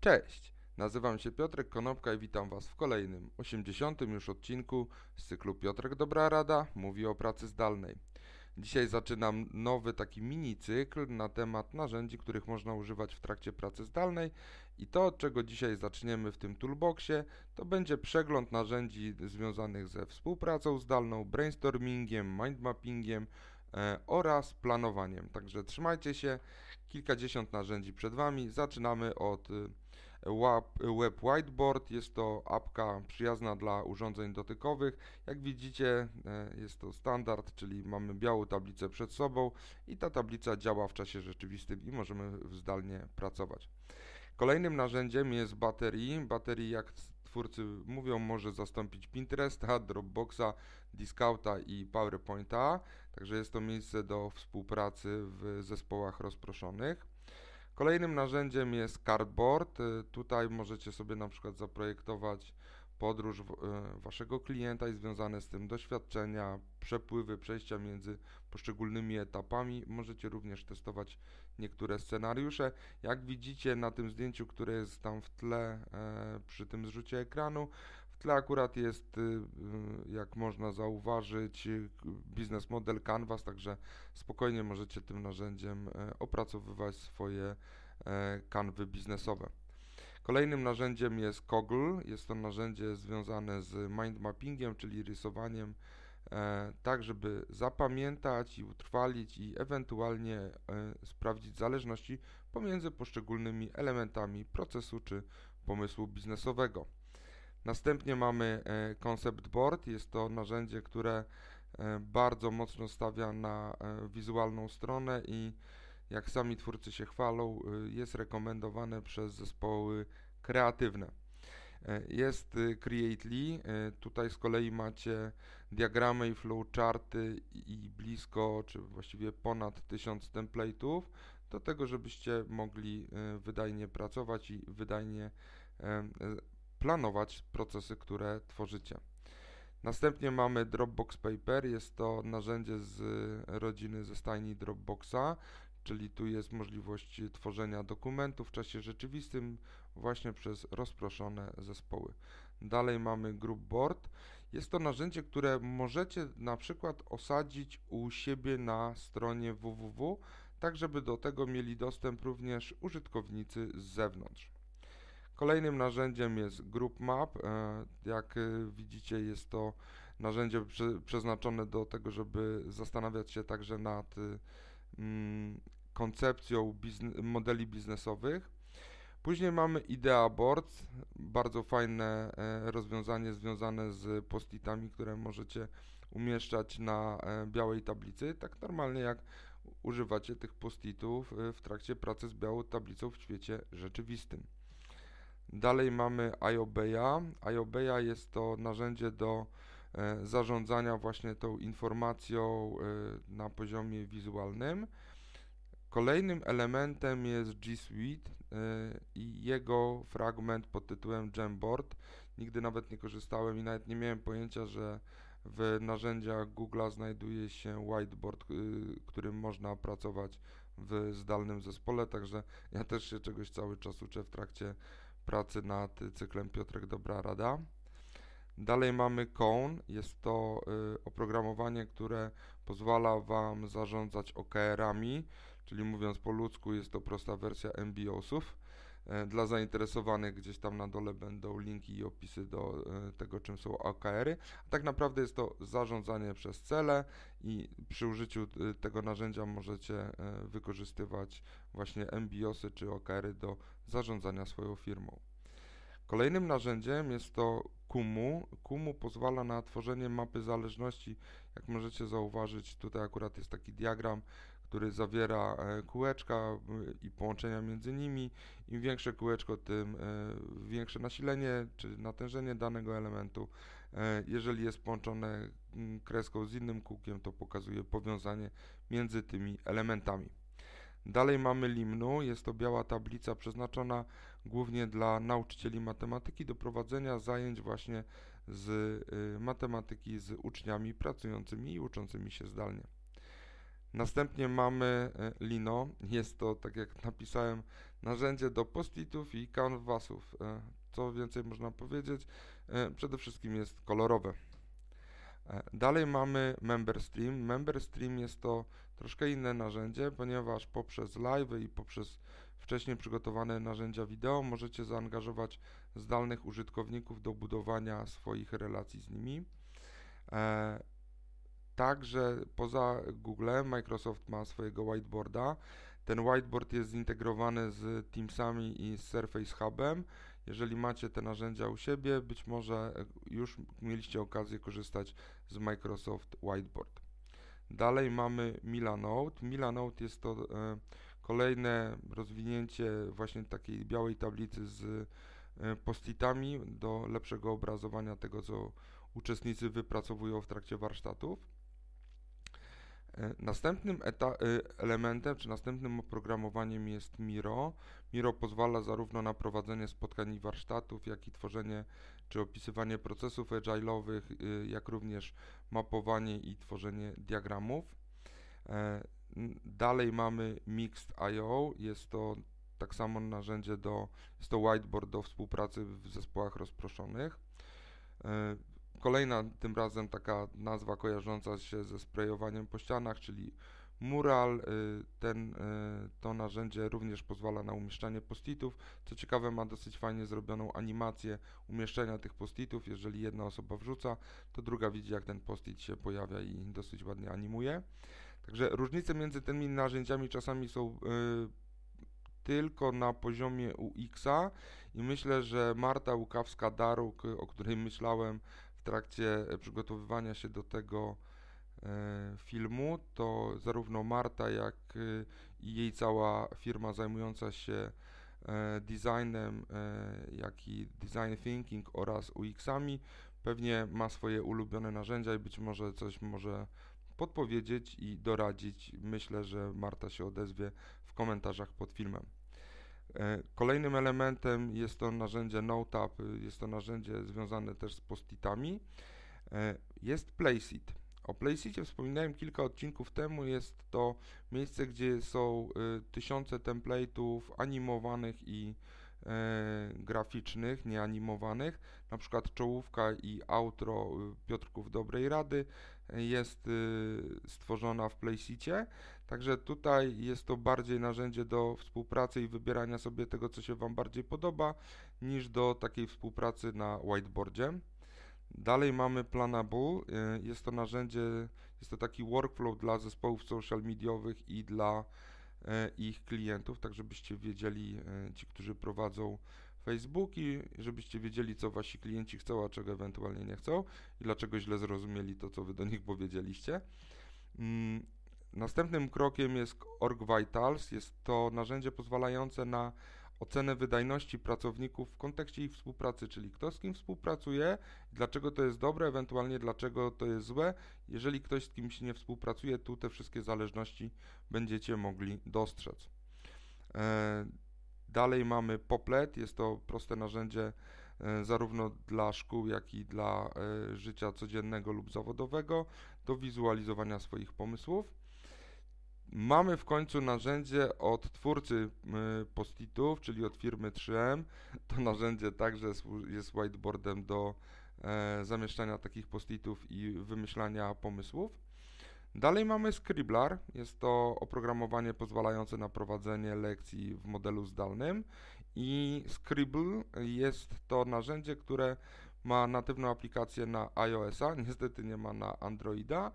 Cześć, nazywam się Piotrek Konopka i witam Was w kolejnym, 80. już odcinku z cyklu Piotrek Dobra Rada mówi o pracy zdalnej. Dzisiaj zaczynam nowy taki mini cykl na temat narzędzi, których można używać w trakcie pracy zdalnej i to, od czego dzisiaj zaczniemy w tym toolboxie, to będzie przegląd narzędzi związanych ze współpracą zdalną, brainstormingiem, mindmappingiem, e, oraz planowaniem. Także trzymajcie się, kilkadziesiąt narzędzi przed Wami. Zaczynamy od Web Whiteboard jest to apka przyjazna dla urządzeń dotykowych. Jak widzicie e, jest to standard, czyli mamy białą tablicę przed sobą i ta tablica działa w czasie rzeczywistym i możemy zdalnie pracować. Kolejnym narzędziem jest baterii. Baterii jak twórcy mówią może zastąpić Pinteresta, Dropboxa, Discouta i PowerPointa. Także jest to miejsce do współpracy w zespołach rozproszonych. Kolejnym narzędziem jest Cardboard. Y, tutaj możecie sobie na przykład zaprojektować podróż y, waszego klienta i związane z tym doświadczenia, przepływy, przejścia między poszczególnymi etapami. Możecie również testować niektóre scenariusze. Jak widzicie na tym zdjęciu, które jest tam w tle e, przy tym zrzucie ekranu, tle akurat jest, y, y, jak można zauważyć, biznes model Canvas, także spokojnie możecie tym narzędziem e, opracowywać swoje e, kanwy biznesowe. Kolejnym narzędziem jest Koggle. Jest to narzędzie związane z mind mappingiem, czyli rysowaniem, e, tak żeby zapamiętać i utrwalić i ewentualnie sprawdzić zależności pomiędzy poszczególnymi elementami procesu czy pomysłu biznesowego. Następnie mamy e, Concept Board. Jest to narzędzie, które e, bardzo mocno stawia na e, wizualną stronę i jak sami twórcy się chwalą, jest rekomendowane przez zespoły kreatywne. Jest Creately, tutaj z kolei macie diagramy i flowcharty i blisko, czy właściwie ponad 1000 template'ów do tego, żebyście mogli wydajnie pracować i wydajnie planować procesy, które tworzycie. Następnie mamy Dropbox Paper, jest to narzędzie z rodziny ze stajni Dropboxa, czyli tu jest możliwość tworzenia dokumentów w czasie rzeczywistym właśnie przez rozproszone zespoły. Dalej mamy Group Board. Jest to narzędzie, które możecie na przykład osadzić u siebie na stronie www, tak żeby do tego mieli dostęp również użytkownicy z zewnątrz. Kolejnym narzędziem jest Group Map. E, jak e, widzicie jest to narzędzie przeznaczone do tego, żeby zastanawiać się także nad e, mm, koncepcją modeli biznesowych. Później mamy Idea Boards, bardzo fajne rozwiązanie związane z postitami, które możecie umieszczać na białej tablicy, tak normalnie jak używacie tych postitów w trakcie pracy z białą tablicą w świecie rzeczywistym. Dalej mamy IOBEA. IOBEA jest to narzędzie do e, zarządzania właśnie tą informacją e, na poziomie wizualnym. Kolejnym elementem jest G Suite e, i jego fragment pod tytułem Jamboard. Nigdy nawet nie korzystałem i nawet nie miałem pojęcia, że w narzędziach Google znajduje się whiteboard, którym można pracować w zdalnym zespole, także ja też się czegoś cały czas uczę w trakcie pracy nad cyklem Piotrek Dobra Rada. Dalej mamy Cone, jest to y, oprogramowanie, które pozwala Wam zarządzać OKR-ami, czyli mówiąc po ludzku jest to prosta wersja MBOsów. E, dla zainteresowanych gdzieś tam na dole będą linki i opisy do e, tego, czym są OKR-y. Tak naprawdę jest to zarządzanie przez cele i przy użyciu tego narzędzia możecie wykorzystywać właśnie MBOsy czy OKR-y do zarządzania swoją firmą. Kolejnym narzędziem jest to Kumu. Kumu pozwala na tworzenie mapy zależności. Jak możecie zauważyć, tutaj akurat jest taki diagram który zawiera e, kółeczka e, i połączenia między nimi. Im większe kółeczko, tym e, większe nasilenie czy natężenie danego elementu. Jeżeli jest połączone mm, kreską z innym kółkiem, to pokazuje powiązanie między tymi elementami. Dalej mamy Limnu, jest to biała tablica przeznaczona głównie dla nauczycieli matematyki do prowadzenia zajęć właśnie z matematyki z uczniami pracującymi i uczącymi się zdalnie. Następnie mamy Lino. Jest to, tak jak napisałem, narzędzie do postitów i canvasów. Co więcej można powiedzieć? Przede wszystkim jest kolorowe. Dalej mamy MemberStream. MemberStream jest to troszkę inne narzędzie, ponieważ poprzez live i poprzez wcześniej przygotowane narzędzia wideo możecie zaangażować zdalnych użytkowników do budowania swoich relacji z nimi. E, także poza Google Microsoft ma swojego whiteboarda. Ten whiteboard jest zintegrowany z Teamsami i z Surface Hubem. Jeżeli macie te narzędzia u siebie, być może już mieliście okazję korzystać z Microsoft Whiteboard. Dalej mamy Milanote. Milanote jest to e, kolejne rozwinięcie właśnie takiej białej tablicy z e, postitami do lepszego obrazowania tego, co uczestnicy wypracowują w trakcie warsztatów. E, następnym elementem, czy następnym oprogramowaniem jest Miro. Miro pozwala zarówno na prowadzenie spotkań i warsztatów, jak i tworzenie czy opisywanie procesów agile'owych, y, jak również mapowanie i tworzenie diagramów. E, dalej mamy Mixed.io, jest to tak samo narzędzie do, jest to whiteboard do współpracy w zespołach rozproszonych. Kolejna tym razem taka nazwa kojarząca się ze sprayowaniem po ścianach, czyli Mural, y, ten, y, to narzędzie również pozwala na umieszczanie postitów. Co ciekawe, ma dosyć fajnie zrobioną animację umieszczenia tych postitów. Jeżeli jedna osoba wrzuca, to druga widzi, jak ten postit się pojawia i dosyć ładnie animuje. Także różnice między tymi narzędziami czasami są y, tylko na poziomie UX-a i myślę, że Marta Łukawska-Daruk, o której myślałem trakcie przygotowywania się do tego E, filmu, to zarówno Marta, jak e, i jej cała firma zajmująca się e, designem, jak i design thinking oraz UX-ami pewnie ma swoje ulubione narzędzia i być może coś może podpowiedzieć i doradzić. Myślę, że Marta się odezwie w komentarzach pod filmem. Kolejnym elementem jest to narzędzie NoTap, jest to narzędzie związane też z postitami. Jest Placeit. O Playseatie wspominałem kilka odcinków temu. Jest to miejsce, gdzie są y, tysiące template'ów animowanych i y, graficznych, nieanimowanych. Na przykład czołówka i outro y, Piotrków Dobrej Rady jest y, stworzona w Playseatie. Także tutaj jest to bardziej narzędzie do współpracy i wybierania sobie tego, co się Wam bardziej podoba, niż do takiej współpracy na whiteboardzie. Dalej mamy Planable. Y, jest to narzędzie, jest to taki workflow dla zespołów social mediowych i dla y, ich klientów, tak żebyście wiedzieli, y, ci, którzy prowadzą Facebooki, żebyście wiedzieli, co wasi klienci chcą, a czego ewentualnie nie chcą i dlaczego źle zrozumieli to, co wy do nich powiedzieliście. Następnym krokiem jest Org Vitals. Jest to narzędzie pozwalające na ocenę wydajności pracowników w kontekście ich współpracy, czyli kto z kim współpracuje, dlaczego to jest dobre, ewentualnie dlaczego to jest złe. Jeżeli ktoś z kimś nie współpracuje, tu te wszystkie zależności będziecie mogli dostrzec. E, dalej mamy Poplet, jest to proste narzędzie e, zarówno dla szkół, jak i dla e, życia codziennego lub zawodowego do wizualizowania swoich pomysłów. Mamy w końcu narzędzie od twórcy y, postitów, czyli od firmy 3M. To narzędzie także jest whiteboardem do e, zamieszczania takich postitów i wymyślania pomysłów. Dalej mamy Scribbler. Jest to oprogramowanie pozwalające na prowadzenie lekcji w modelu zdalnym. I Scribble jest to narzędzie, które ma natywną aplikację na iOS-a, niestety nie ma na Androida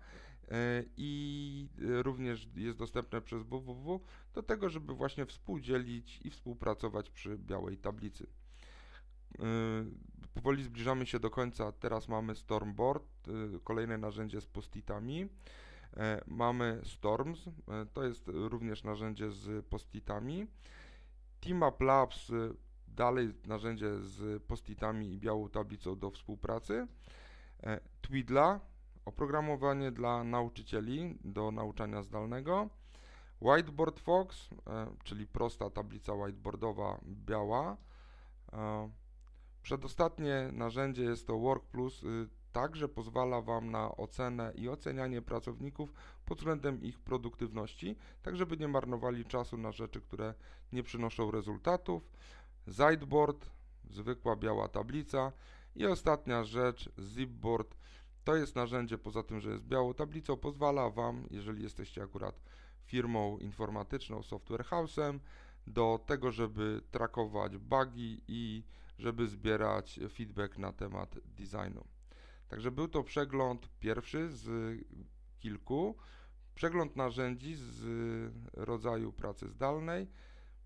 i e, również jest dostępne przez www do tego, żeby właśnie współdzielić i współpracować przy białej tablicy. E, powoli zbliżamy się do końca. Teraz mamy Stormboard, kolejne narzędzie z postitami. Mamy Storms, to jest również narzędzie z postitami. TeamUp Labs, dalej narzędzie z postitami i białą tablicą do współpracy. Twidla, oprogramowanie dla nauczycieli do nauczania zdalnego, Whiteboard Fox, e, czyli prosta tablica whiteboardowa biała. E, przedostatnie narzędzie jest to WorkPlus. Y, także pozwala Wam na ocenę i ocenianie pracowników pod względem ich produktywności, tak żeby nie marnowali czasu na rzeczy, które nie przynoszą rezultatów. Sideboard, zwykła biała tablica i ostatnia rzecz, Zipboard. To jest narzędzie, poza tym, że jest białą tablicą, pozwala Wam, jeżeli jesteście akurat firmą informatyczną, software house'em, do tego, żeby trakować bugi i żeby zbierać feedback na temat designu. Także był to przegląd pierwszy z kilku, przegląd narzędzi z rodzaju pracy zdalnej.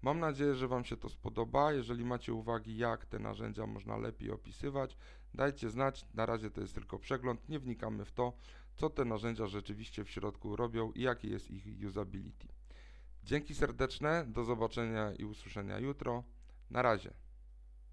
Mam nadzieję, że Wam się to spodoba. Jeżeli macie uwagi, jak te narzędzia można lepiej opisywać, dajcie znać. Na razie to jest tylko przegląd, nie wnikamy w to, co te narzędzia rzeczywiście w środku robią i jakie jest ich usability. Dzięki serdeczne, do zobaczenia i usłyszenia jutro. Na razie.